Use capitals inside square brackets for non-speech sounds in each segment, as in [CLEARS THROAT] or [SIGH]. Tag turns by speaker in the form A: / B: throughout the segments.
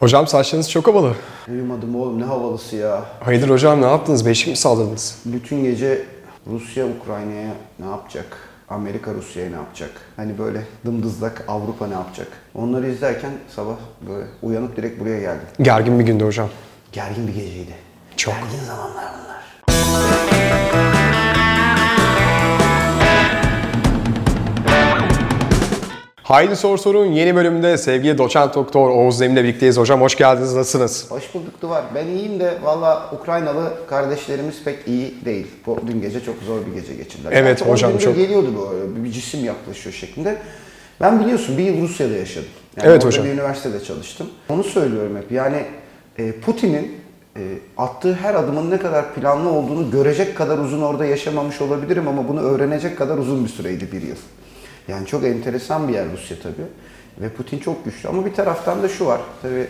A: Hocam saçlarınız çok havalı.
B: Uyumadım oğlum ne havalısı ya.
A: Hayırdır hocam ne yaptınız? Beşik mi saldırdınız?
B: Bütün gece Rusya Ukrayna'ya ne yapacak? Amerika Rusya'ya ne yapacak? Hani böyle dımdızlak Avrupa ne yapacak? Onları izlerken sabah böyle uyanıp direkt buraya geldim.
A: Gergin bir gündü hocam.
B: Gergin bir geceydi.
A: Çok.
B: Gergin zamanlar bunlar.
A: Haydi Sor Sorun yeni bölümünde sevgili doçent doktor Oğuz Zemin'le birlikteyiz. Hocam hoş geldiniz. Nasılsınız?
B: Hoş bulduk Duvar. Ben iyiyim de valla Ukraynalı kardeşlerimiz pek iyi değil. Bu dün gece çok zor bir gece geçirdiler.
A: Evet
B: on
A: hocam, çok.
B: geliyordu böyle bir cisim yaklaşıyor şeklinde. Ben biliyorsun bir yıl Rusya'da yaşadım. Yani
A: Evet hocam.
B: bir üniversitede çalıştım. Onu söylüyorum hep. Yani e, Putin'in e, attığı her adımın ne kadar planlı olduğunu görecek kadar uzun orada yaşamamış olabilirim ama bunu öğrenecek kadar uzun bir süreydi bir yıl. Yani çok enteresan bir yer Rusya tabii. Ve Putin çok güçlü. Ama bir taraftan da şu var. Tabii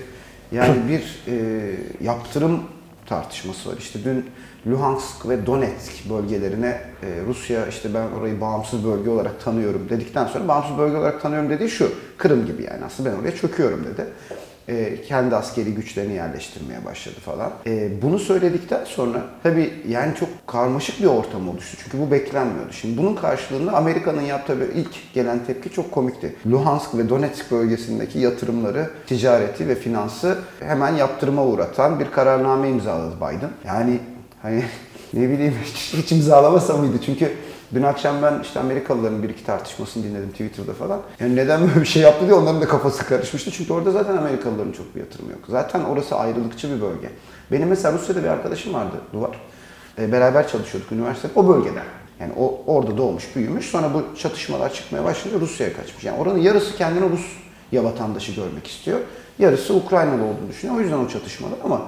B: yani [CLEARS THROAT] bir e, yaptırım tartışması var. İşte dün Luhansk ve Donetsk bölgelerine e, Rusya işte ben orayı bağımsız bölge olarak tanıyorum dedikten sonra bağımsız bölge olarak tanıyorum dediği şu. Kırım gibi yani aslında ben oraya çöküyorum dedi. E, kendi askeri güçlerini yerleştirmeye başladı falan. E, bunu söyledikten sonra tabii yani çok karmaşık bir ortam oluştu. Çünkü bu beklenmiyordu. Şimdi bunun karşılığında Amerika'nın yaptığı ilk gelen tepki çok komikti. Luhansk ve Donetsk bölgesindeki yatırımları, ticareti ve finansı hemen yaptırıma uğratan bir kararname imzaladı Biden. Yani hani [LAUGHS] ne bileyim hiç, hiç imzalamasa mıydı? Çünkü Dün akşam ben işte Amerikalıların bir iki tartışmasını dinledim Twitter'da falan. Yani neden böyle bir şey yaptı diye onların da kafası karışmıştı. Çünkü orada zaten Amerikalıların çok bir yatırımı yok. Zaten orası ayrılıkçı bir bölge. Benim mesela Rusya'da bir arkadaşım vardı Duvar. E, beraber çalışıyorduk üniversitede. O bölgeden. Yani o orada doğmuş, büyümüş. Sonra bu çatışmalar çıkmaya başlayınca Rusya'ya kaçmış. Yani oranın yarısı kendini Rusya vatandaşı görmek istiyor. Yarısı Ukraynalı olduğunu düşünüyor. O yüzden o çatışmalar ama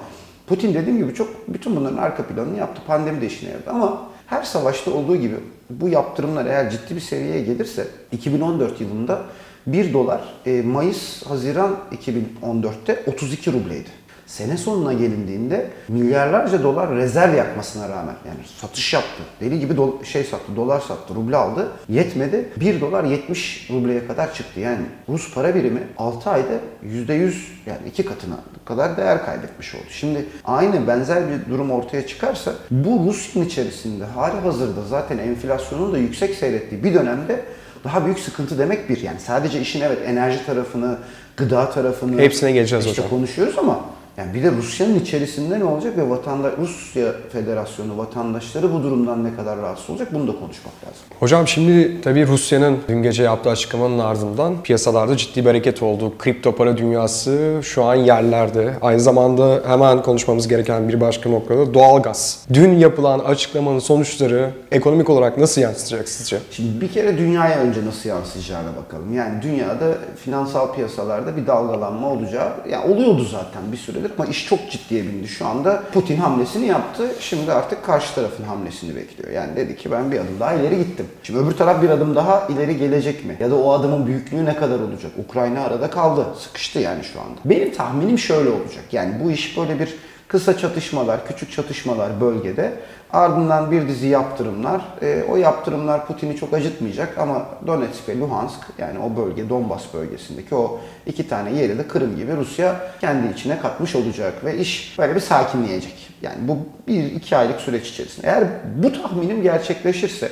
B: Putin dediğim gibi çok bütün bunların arka planını yaptı. Pandemi de işine yaradı ama her savaşta olduğu gibi bu yaptırımlar eğer ciddi bir seviyeye gelirse 2014 yılında 1 dolar e, Mayıs-Haziran 2014'te 32 rubleydi. Sene sonuna gelindiğinde milyarlarca dolar rezerv yapmasına rağmen yani satış yaptı. Deli gibi do- şey sattı, dolar sattı, ruble aldı. Yetmedi. 1 dolar 70 rubleye kadar çıktı. Yani Rus para birimi 6 ayda %100 yani iki katına kadar değer kaybetmiş oldu. Şimdi aynı benzer bir durum ortaya çıkarsa bu Rusya'nın içerisinde hali hazırda zaten enflasyonun da yüksek seyrettiği bir dönemde daha büyük sıkıntı demek bir. Yani sadece işin evet enerji tarafını, gıda tarafını
A: Hepsine geleceğiz
B: işte
A: hocam.
B: konuşuyoruz ama yani bir de Rusya'nın içerisinde ne olacak ve vatandaş Rusya Federasyonu vatandaşları bu durumdan ne kadar rahatsız olacak bunu da konuşmak lazım.
A: Hocam şimdi tabii Rusya'nın dün gece yaptığı açıklamanın ardından piyasalarda ciddi bir hareket oldu. Kripto para dünyası şu an yerlerde. Aynı zamanda hemen konuşmamız gereken bir başka noktada doğalgaz. Dün yapılan açıklamanın sonuçları ekonomik olarak nasıl yansıtacak sizce?
B: Şimdi bir kere dünyaya önce nasıl yansıyacağına bakalım. Yani dünyada finansal piyasalarda bir dalgalanma olacağı, yani oluyordu zaten bir süredir ama iş çok ciddiye bindi. Şu anda Putin hamlesini yaptı. Şimdi artık karşı tarafın hamlesini bekliyor. Yani dedi ki ben bir adım daha ileri gittim. Şimdi öbür taraf bir adım daha ileri gelecek mi? Ya da o adımın büyüklüğü ne kadar olacak? Ukrayna arada kaldı. Sıkıştı yani şu anda. Benim tahminim şöyle olacak. Yani bu iş böyle bir kısa çatışmalar, küçük çatışmalar bölgede. Ardından bir dizi yaptırımlar. E, o yaptırımlar Putin'i çok acıtmayacak ama Donetsk ve Luhansk yani o bölge Donbas bölgesindeki o iki tane yeri de Kırım gibi Rusya kendi içine katmış olacak ve iş böyle bir sakinleyecek. Yani bu bir iki aylık süreç içerisinde. Eğer bu tahminim gerçekleşirse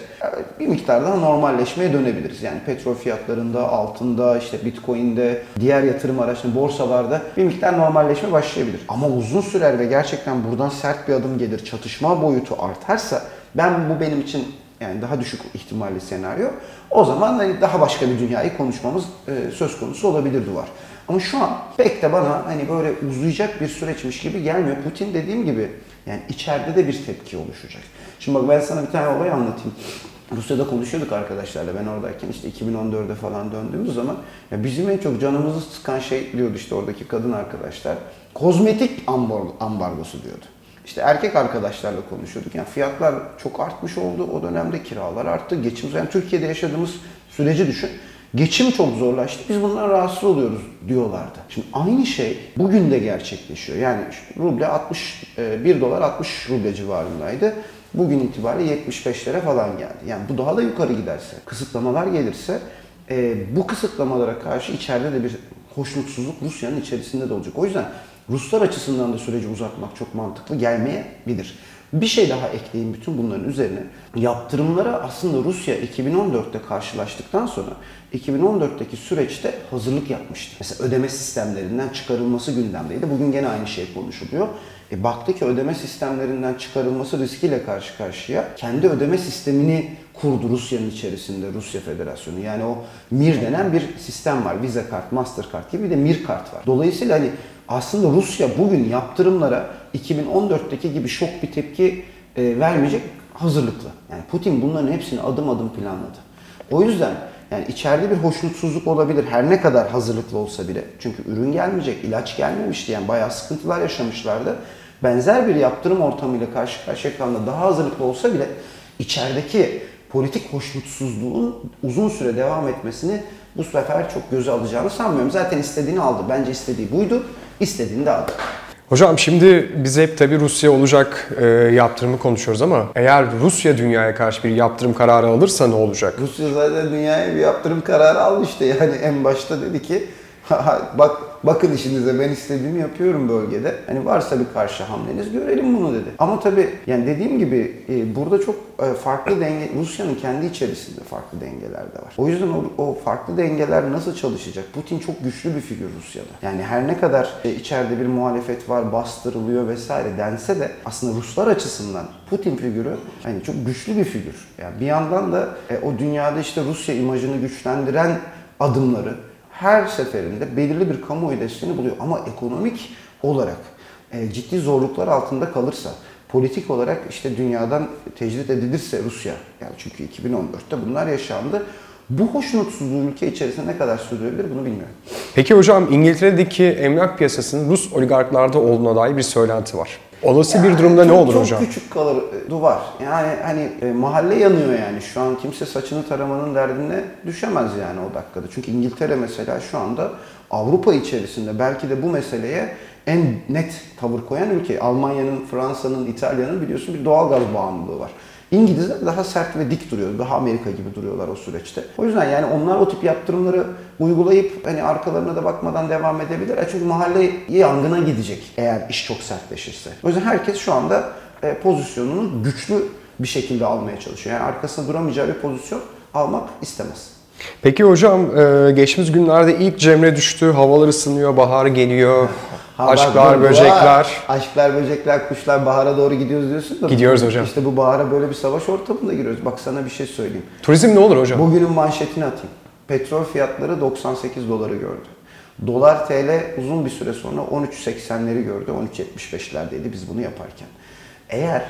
B: bir miktar daha normalleşmeye dönebiliriz. Yani petrol fiyatlarında, altında, işte bitcoin'de, diğer yatırım araçlarında, borsalarda bir miktar normalleşme başlayabilir. Ama uzun sürer ve gerçekten buradan sert bir adım gelir, çatışma boyutu artarsa ben bu benim için yani daha düşük ihtimalli senaryo. O zaman hani daha başka bir dünyayı konuşmamız e, söz konusu olabilir duvar. Ama şu an pek de bana hani böyle uzayacak bir süreçmiş gibi gelmiyor. Putin dediğim gibi yani içeride de bir tepki oluşacak. Şimdi bak ben sana bir tane olay anlatayım. Rusya'da konuşuyorduk arkadaşlarla ben oradayken işte 2014'e falan döndüğümüz zaman ya bizim en çok canımızı sıkan şey diyordu işte oradaki kadın arkadaşlar. Kozmetik ambar- ambargosu diyordu. İşte erkek arkadaşlarla konuşuyorduk. Yani fiyatlar çok artmış oldu. O dönemde kiralar arttı. Geçim yani Türkiye'de yaşadığımız süreci düşün. Geçim çok zorlaştı. Biz bundan rahatsız oluyoruz diyorlardı. Şimdi aynı şey bugün de gerçekleşiyor. Yani ruble 60 e, 1 dolar 60 ruble civarındaydı. Bugün itibariyle 75'lere falan geldi. Yani bu daha da yukarı giderse, kısıtlamalar gelirse e, bu kısıtlamalara karşı içeride de bir hoşnutsuzluk Rusya'nın içerisinde de olacak. O yüzden Ruslar açısından da süreci uzatmak çok mantıklı gelmeyebilir. Bir şey daha ekleyeyim bütün bunların üzerine. Yaptırımlara aslında Rusya 2014'te karşılaştıktan sonra 2014'teki süreçte hazırlık yapmıştı. Mesela ödeme sistemlerinden çıkarılması gündemdeydi. Bugün gene aynı şey konuşuluyor. E baktı ki ödeme sistemlerinden çıkarılması riskiyle karşı karşıya kendi ödeme sistemini kurdu Rusya'nın içerisinde Rusya Federasyonu. Yani o MIR denen bir sistem var. Visa kart, Mastercard gibi bir de MIR kart var. Dolayısıyla hani aslında Rusya bugün yaptırımlara 2014'teki gibi şok bir tepki e, vermeyecek hazırlıklı. Yani Putin bunların hepsini adım adım planladı. O yüzden yani içeride bir hoşnutsuzluk olabilir her ne kadar hazırlıklı olsa bile. Çünkü ürün gelmeyecek, ilaç gelmemişti yani bayağı sıkıntılar yaşamışlardı. Benzer bir yaptırım ortamıyla karşı karşıya kalan daha hazırlıklı olsa bile içerideki politik hoşnutsuzluğun uzun süre devam etmesini bu sefer çok göze alacağını sanmıyorum. Zaten istediğini aldı. Bence istediği buydu. İstediğini de aldı.
A: Hocam şimdi biz hep tabii Rusya olacak e, yaptırımı konuşuyoruz ama eğer Rusya dünyaya karşı bir yaptırım kararı alırsa ne olacak?
B: Rusya zaten dünyaya bir yaptırım kararı almıştı. Yani en başta dedi ki [LAUGHS] bak bakın işinize ben istediğimi yapıyorum bölgede. Hani varsa bir karşı hamleniz görelim bunu dedi. Ama tabii yani dediğim gibi e, burada çok e, farklı denge Rusya'nın kendi içerisinde farklı dengeler de var. O yüzden o, o farklı dengeler nasıl çalışacak? Putin çok güçlü bir figür Rusya'da. Yani her ne kadar e, içeride bir muhalefet var, bastırılıyor vesaire dense de aslında Ruslar açısından Putin figürü hani çok güçlü bir figür. Yani bir yandan da e, o dünyada işte Rusya imajını güçlendiren adımları her seferinde belirli bir kamuoyu desteğini buluyor. Ama ekonomik olarak e, ciddi zorluklar altında kalırsa, politik olarak işte dünyadan tecrit edilirse Rusya, yani çünkü 2014'te bunlar yaşandı. Bu hoşnutsuzluğu ülke içerisinde ne kadar sürdürebilir bunu bilmiyorum.
A: Peki hocam İngiltere'deki emlak piyasasının Rus oligarklarda olduğuna dair bir söylenti var. Olası bir durumda ne
B: çok,
A: olur
B: çok
A: hocam?
B: küçük kalır e, duvar. Yani hani e, mahalle yanıyor yani. Şu an kimse saçını taramanın derdine düşemez yani o dakikada. Çünkü İngiltere mesela şu anda Avrupa içerisinde belki de bu meseleye en net tavır koyan ülke. Almanya'nın, Fransa'nın, İtalya'nın biliyorsun bir doğalgaz bağımlılığı var. İngilizler daha sert ve dik duruyor. Daha Amerika gibi duruyorlar o süreçte. O yüzden yani onlar o tip yaptırımları uygulayıp hani arkalarına da bakmadan devam edebilirler. Çünkü mahalle yangına gidecek eğer iş çok sertleşirse. O yüzden herkes şu anda e, pozisyonunu güçlü bir şekilde almaya çalışıyor. Yani arkasında duramayacağı bir pozisyon almak istemez.
A: Peki hocam e, geçtiğimiz günlerde ilk Cemre düştü, havalar ısınıyor, bahar geliyor, [LAUGHS]
B: Ha bak,
A: aşklar,
B: bu
A: böcekler.
B: Aşklar, böcekler, kuşlar bahara doğru gidiyoruz diyorsun da.
A: Gidiyoruz hocam.
B: İşte bu bahara böyle bir savaş ortamında giriyoruz. Bak sana bir şey söyleyeyim.
A: Turizm ne olur hocam?
B: Bugünün manşetini atayım. Petrol fiyatları 98 doları gördü. Dolar TL uzun bir süre sonra 13.80'leri gördü. 13.75'lerdeydi biz bunu yaparken. Eğer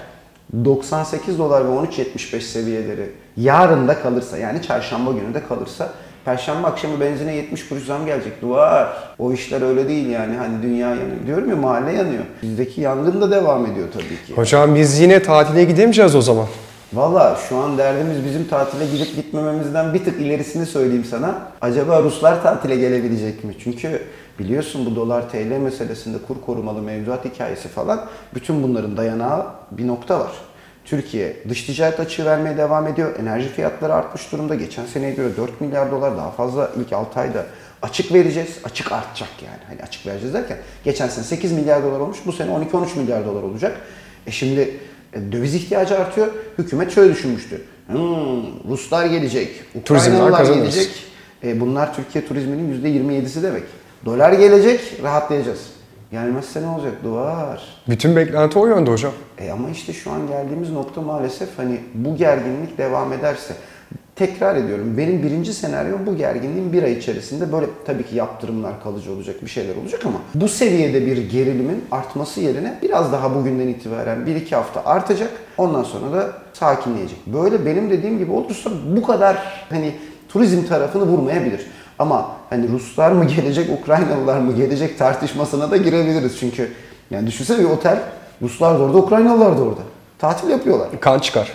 B: 98 dolar ve 13.75 seviyeleri yarın da kalırsa yani çarşamba günü de kalırsa Perşembe akşamı benzine 70 kuruş zam gelecek. Duvar. O işler öyle değil yani. Hani dünya yanıyor. Diyorum ya mahalle yanıyor. Bizdeki yangın da devam ediyor tabii ki.
A: Hocam biz yine tatile gidemeyeceğiz o zaman.
B: Valla şu an derdimiz bizim tatile gidip gitmememizden bir tık ilerisini söyleyeyim sana. Acaba Ruslar tatile gelebilecek mi? Çünkü biliyorsun bu dolar TL meselesinde kur korumalı mevduat hikayesi falan bütün bunların dayanağı bir nokta var. Türkiye dış ticaret açığı vermeye devam ediyor. Enerji fiyatları artmış durumda. Geçen seneye göre 4 milyar dolar daha fazla ilk 6 ayda açık vereceğiz. Açık artacak yani. Hani açık vereceğiz derken geçen sene 8 milyar dolar olmuş. Bu sene 12-13 milyar dolar olacak. E şimdi e, döviz ihtiyacı artıyor. Hükümet şöyle düşünmüştü. Hmm, Ruslar gelecek, Ukraynalılar gelecek. E, bunlar Türkiye turizminin %27'si demek. Dolar gelecek, rahatlayacağız. Gelmezse ne olacak? Duvar.
A: Bütün beklenti o yönde hocam.
B: E ama işte şu an geldiğimiz nokta maalesef hani bu gerginlik devam ederse tekrar ediyorum benim birinci senaryom bu gerginliğin bir ay içerisinde böyle tabii ki yaptırımlar kalıcı olacak bir şeyler olacak ama bu seviyede bir gerilimin artması yerine biraz daha bugünden itibaren bir iki hafta artacak ondan sonra da sakinleyecek. Böyle benim dediğim gibi olursa bu kadar hani turizm tarafını vurmayabilir. Ama hani Ruslar mı gelecek, Ukraynalılar mı gelecek tartışmasına da girebiliriz. Çünkü yani düşünsene bir otel, Ruslar da orada, Ukraynalılar da orada. Tatil yapıyorlar.
A: Kan çıkar.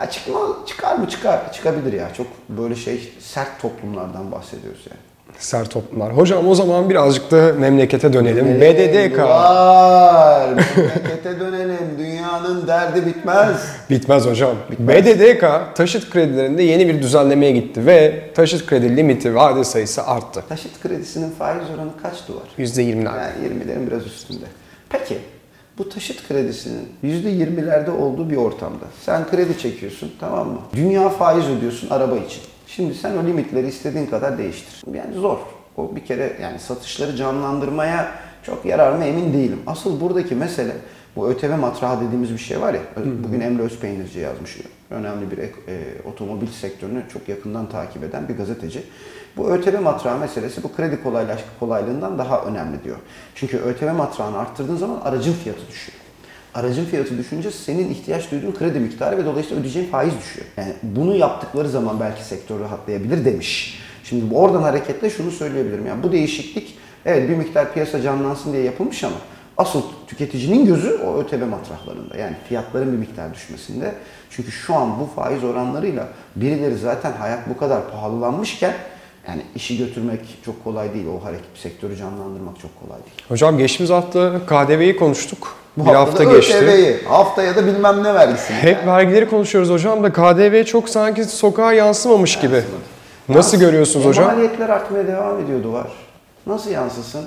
B: Ya çıkma, çıkar mı çıkar? Çıkabilir ya. Çok böyle şey sert toplumlardan bahsediyoruz yani.
A: Sert toplumlar. Hocam o zaman birazcık da memlekete dönelim. BDDK.
B: Var. Memlekete dönelim. Dünyanın derdi bitmez.
A: Bitmez hocam. BDDK taşıt kredilerinde yeni bir düzenlemeye gitti ve taşıt kredi limiti vade sayısı arttı.
B: Taşıt kredisinin faiz oranı kaç duvar?
A: %20'ler.
B: Yani 20'lerin biraz üstünde. Peki bu taşıt kredisinin %20'lerde olduğu bir ortamda sen kredi çekiyorsun tamam mı? Dünya faiz ödüyorsun araba için. Şimdi sen o limitleri istediğin kadar değiştir. Yani zor. O bir kere yani satışları canlandırmaya çok yarar mı emin değilim. Asıl buradaki mesele bu ÖTV matrağı dediğimiz bir şey var ya. Bugün Emre Özpeynirci yazmış. Önemli bir e, otomobil sektörünü çok yakından takip eden bir gazeteci. Bu ÖTV matrağı meselesi bu kredi kolaylaş kolaylığından daha önemli diyor. Çünkü ÖTV matrağını arttırdığın zaman aracın fiyatı düşüyor. Aracın fiyatı düşünce senin ihtiyaç duyduğun kredi miktarı ve dolayısıyla ödeyeceğin faiz düşüyor. Yani bunu yaptıkları zaman belki sektör rahatlayabilir demiş. Şimdi oradan hareketle şunu söyleyebilirim. Yani bu değişiklik evet bir miktar piyasa canlansın diye yapılmış ama asıl tüketicinin gözü o ÖTV matrahlarında. Yani fiyatların bir miktar düşmesinde. Çünkü şu an bu faiz oranlarıyla birileri zaten hayat bu kadar pahalılanmışken yani işi götürmek çok kolay değil. O hareket sektörü canlandırmak çok kolay değil.
A: Hocam geçtiğimiz hafta KDV'yi konuştuk.
B: Bu
A: bir hafta geçti.
B: ÖTV'yi, haftaya da bilmem ne vergisini.
A: Hep vergileri konuşuyoruz hocam da KDV çok sanki sokağa yansımamış gibi. Nasıl
B: Yans-
A: görüyorsunuz
B: e,
A: hocam?
B: Maliyetler artmaya devam ediyor duvar. Nasıl yansısın?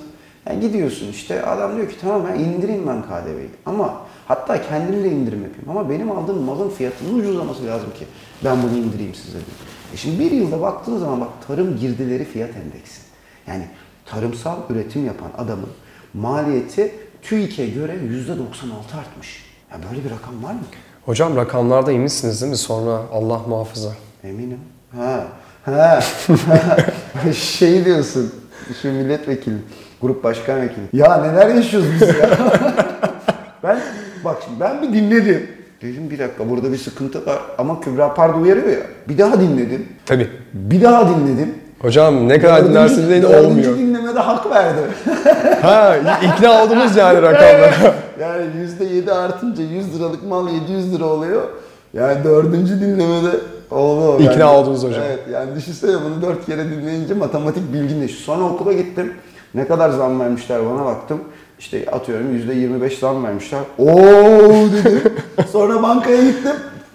B: Yani gidiyorsun işte adam diyor ki tamam ben indireyim ben KDV'yi. Ama hatta kendim de indirim yapayım. Ama benim aldığım malın fiyatının ucuzlaması lazım ki ben bunu indireyim size diyor. E şimdi bir yılda baktığın zaman bak tarım girdileri fiyat endeksi. Yani tarımsal üretim yapan adamın maliyeti TÜİK'e göre %96 artmış. Ya böyle bir rakam var mı?
A: Hocam rakamlarda eminsiniz değil mi? Sonra Allah muhafaza.
B: Eminim. Ha. Ha. [LAUGHS] şey diyorsun. Şu milletvekili, grup başkan vekili. Ya neler yaşıyoruz biz ya? [LAUGHS] ben bak şimdi ben bir dinledim. Dedim bir dakika burada bir sıkıntı var ama Kübra Pardo uyarıyor ya. Bir daha dinledim.
A: Tabii.
B: Bir daha dinledim.
A: Hocam ne kadar
B: Dördüncü-
A: dinlersiniz deyin
B: dördüncü
A: olmuyor.
B: dinlemede hak verdi. [LAUGHS]
A: Ha ikna oldunuz yani rakamlara.
B: yani yüzde yedi artınca 100 liralık mal 700 lira oluyor. Yani dördüncü dinlemede oldu.
A: İkna
B: Yani-
A: oldunuz hocam.
B: Evet yani düşünsene bunu dört kere dinleyince matematik bilgin değişiyor. Sonra okula gittim. Ne kadar zam vermişler bana baktım. İşte atıyorum yüzde 25 zam vermişler. Oo dedim. [LAUGHS] Sonra bankaya gittim.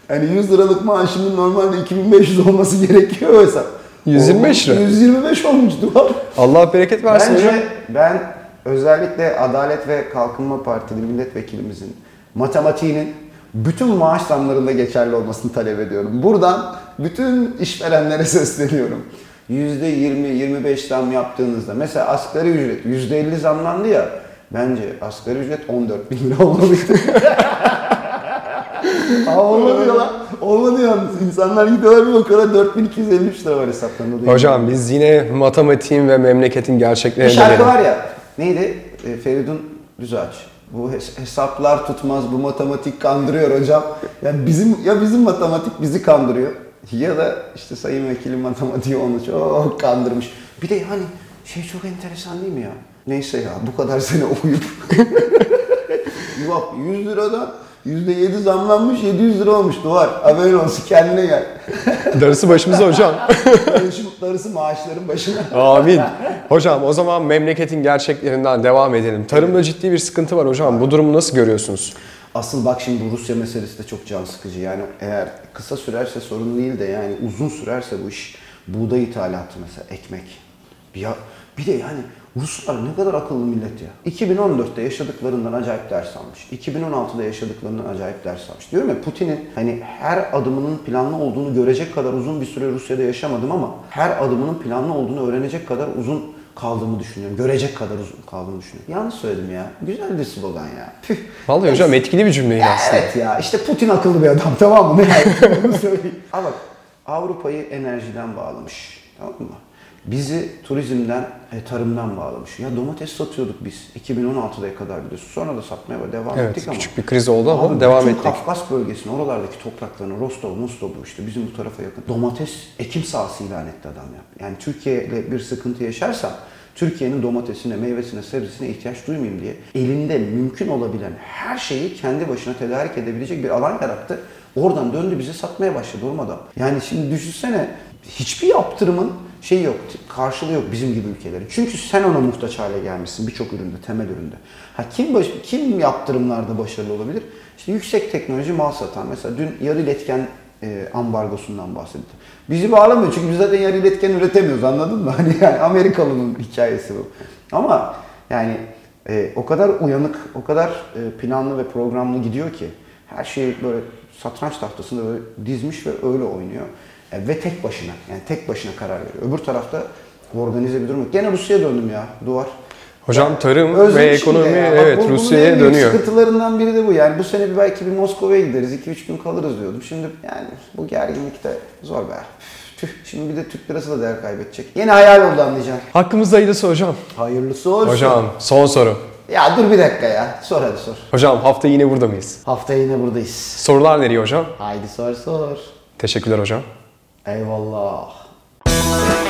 B: Hani 100 liralık maaşımın normalde 2500 olması gerekiyor hesap.
A: 125 lira.
B: 125 olmuş duvar.
A: Allah bereket versin
B: Bence
A: hocam.
B: ben özellikle Adalet ve Kalkınma Partili milletvekilimizin matematiğinin bütün maaş zamlarında geçerli olmasını talep ediyorum. Buradan bütün işverenlere [LAUGHS] sesleniyorum. %20-25 zam yaptığınızda mesela asgari ücret %50 zamlandı ya bence asgari ücret 14 bin lira olmalıydı. [LAUGHS] Aa, olmadı ya lan. Olmadı yalnız. İnsanlar gidiyorlar bir bakıyorlar 4253 lira var hesaplarında.
A: Hocam biz yine matematiğin ve memleketin
B: Bir
A: gerçeklerine
B: şarkı
A: dönelim.
B: var ya. Neydi? E, Feridun Düzağaç. Bu hes- hesaplar tutmaz, bu matematik kandırıyor hocam. Ya bizim ya bizim matematik bizi kandırıyor ya da işte sayın vekilim matematiği onu çok kandırmış. Bir de yani şey çok enteresan değil mi ya? Neyse ya bu kadar sene okuyup [LAUGHS] bak 100 liradan %7 zamlanmış 700 lira olmuş duvar. Haberin olsun kendine gel. [LAUGHS]
A: Darısı başımıza hocam. [LAUGHS]
B: Darısı, darısı maaşların başına.
A: Amin. Hocam o zaman memleketin gerçeklerinden devam edelim. Tarımda ciddi bir sıkıntı var hocam. Bu durumu nasıl görüyorsunuz?
B: Asıl bak şimdi bu Rusya meselesi de çok can sıkıcı. Yani eğer kısa sürerse sorun değil de yani uzun sürerse bu iş buğday ithalatı mesela ekmek. Ya bir de yani Ruslar ne kadar akıllı millet ya. 2014'te yaşadıklarından acayip ders almış. 2016'da yaşadıklarından acayip ders almış. Diyorum ya Putin'in hani her adımının planlı olduğunu görecek kadar uzun bir süre Rusya'da yaşamadım ama her adımının planlı olduğunu öğrenecek kadar uzun kaldığımı düşünüyorum. Görecek kadar uzun kaldığımı düşünüyorum. Yanlış söyledim ya. Güzel bir slogan ya. Tüh.
A: Vallahi hocam etkili bir cümleydi aslında.
B: Evet ya işte Putin akıllı bir adam tamam mı? Ne [LAUGHS] yani? Bunu söyleyeyim. Ama bak Avrupa'yı enerjiden bağlamış. Tamam mı? Bizi turizmden, e, tarımdan bağlamış. Ya domates satıyorduk biz 2016'ya kadar biliyorsun. Sonra da satmaya devam
A: Evet
B: ettik ama.
A: küçük bir kriz oldu ama devam ettik.
B: Kafkas bölgesine, oralardaki topraklarına, Rostov, Mostov işte bizim bu tarafa yakın. Domates ekim sahası ilan etti adam ya. Yani Türkiye ile bir sıkıntı yaşarsam Türkiye'nin domatesine, meyvesine, sebzesine ihtiyaç duymayayım diye elinde mümkün olabilen her şeyi kendi başına tedarik edebilecek bir alan yarattı. Oradan döndü bize satmaya başladı olmadan. Yani şimdi düşünsene hiçbir yaptırımın şey yok, karşılığı yok bizim gibi ülkelerin. Çünkü sen ona muhtaç hale gelmişsin birçok üründe, temel üründe. Ha kim baş, kim yaptırımlarda başarılı olabilir? İşte yüksek teknoloji mal satan. Mesela dün yarı iletken e, ambargosundan bahsetti. Bizi bağlamıyor çünkü biz zaten yarı iletken üretemiyoruz anladın mı? [LAUGHS] Hani yani Amerikalı'nın hikayesi bu. Ama yani e, o kadar uyanık, o kadar e, planlı ve programlı gidiyor ki her şeyi böyle satranç tahtasında böyle dizmiş ve öyle oynuyor. E, ve tek başına, yani tek başına karar veriyor. Öbür tarafta organize bir durum yok. Gene Rusya'ya döndüm ya, duvar.
A: Hocam tarım ve ekonomi
B: ya.
A: Evet
B: bu-
A: Rusya'ya dönüyor.
B: sıkıntılarından biri de bu. Yani bu sene bir belki bir Moskova'ya gideriz, 2-3 gün kalırız diyordum. Şimdi yani bu gerginlikte zor be. Tüh, şimdi bir de Türk lirası da değer kaybedecek. Yine hayal oldu anlayacaksın.
A: Hakkımızda hayırlısı hocam.
B: Hayırlısı olsun.
A: Hocam son soru.
B: Ya dur bir dakika ya. Sor hadi sor.
A: Hocam hafta yine burada mıyız?
B: Haftaya yine buradayız.
A: Sorular nereye hocam?
B: Haydi sor sor.
A: Teşekkürler hocam.
B: Eyvallah.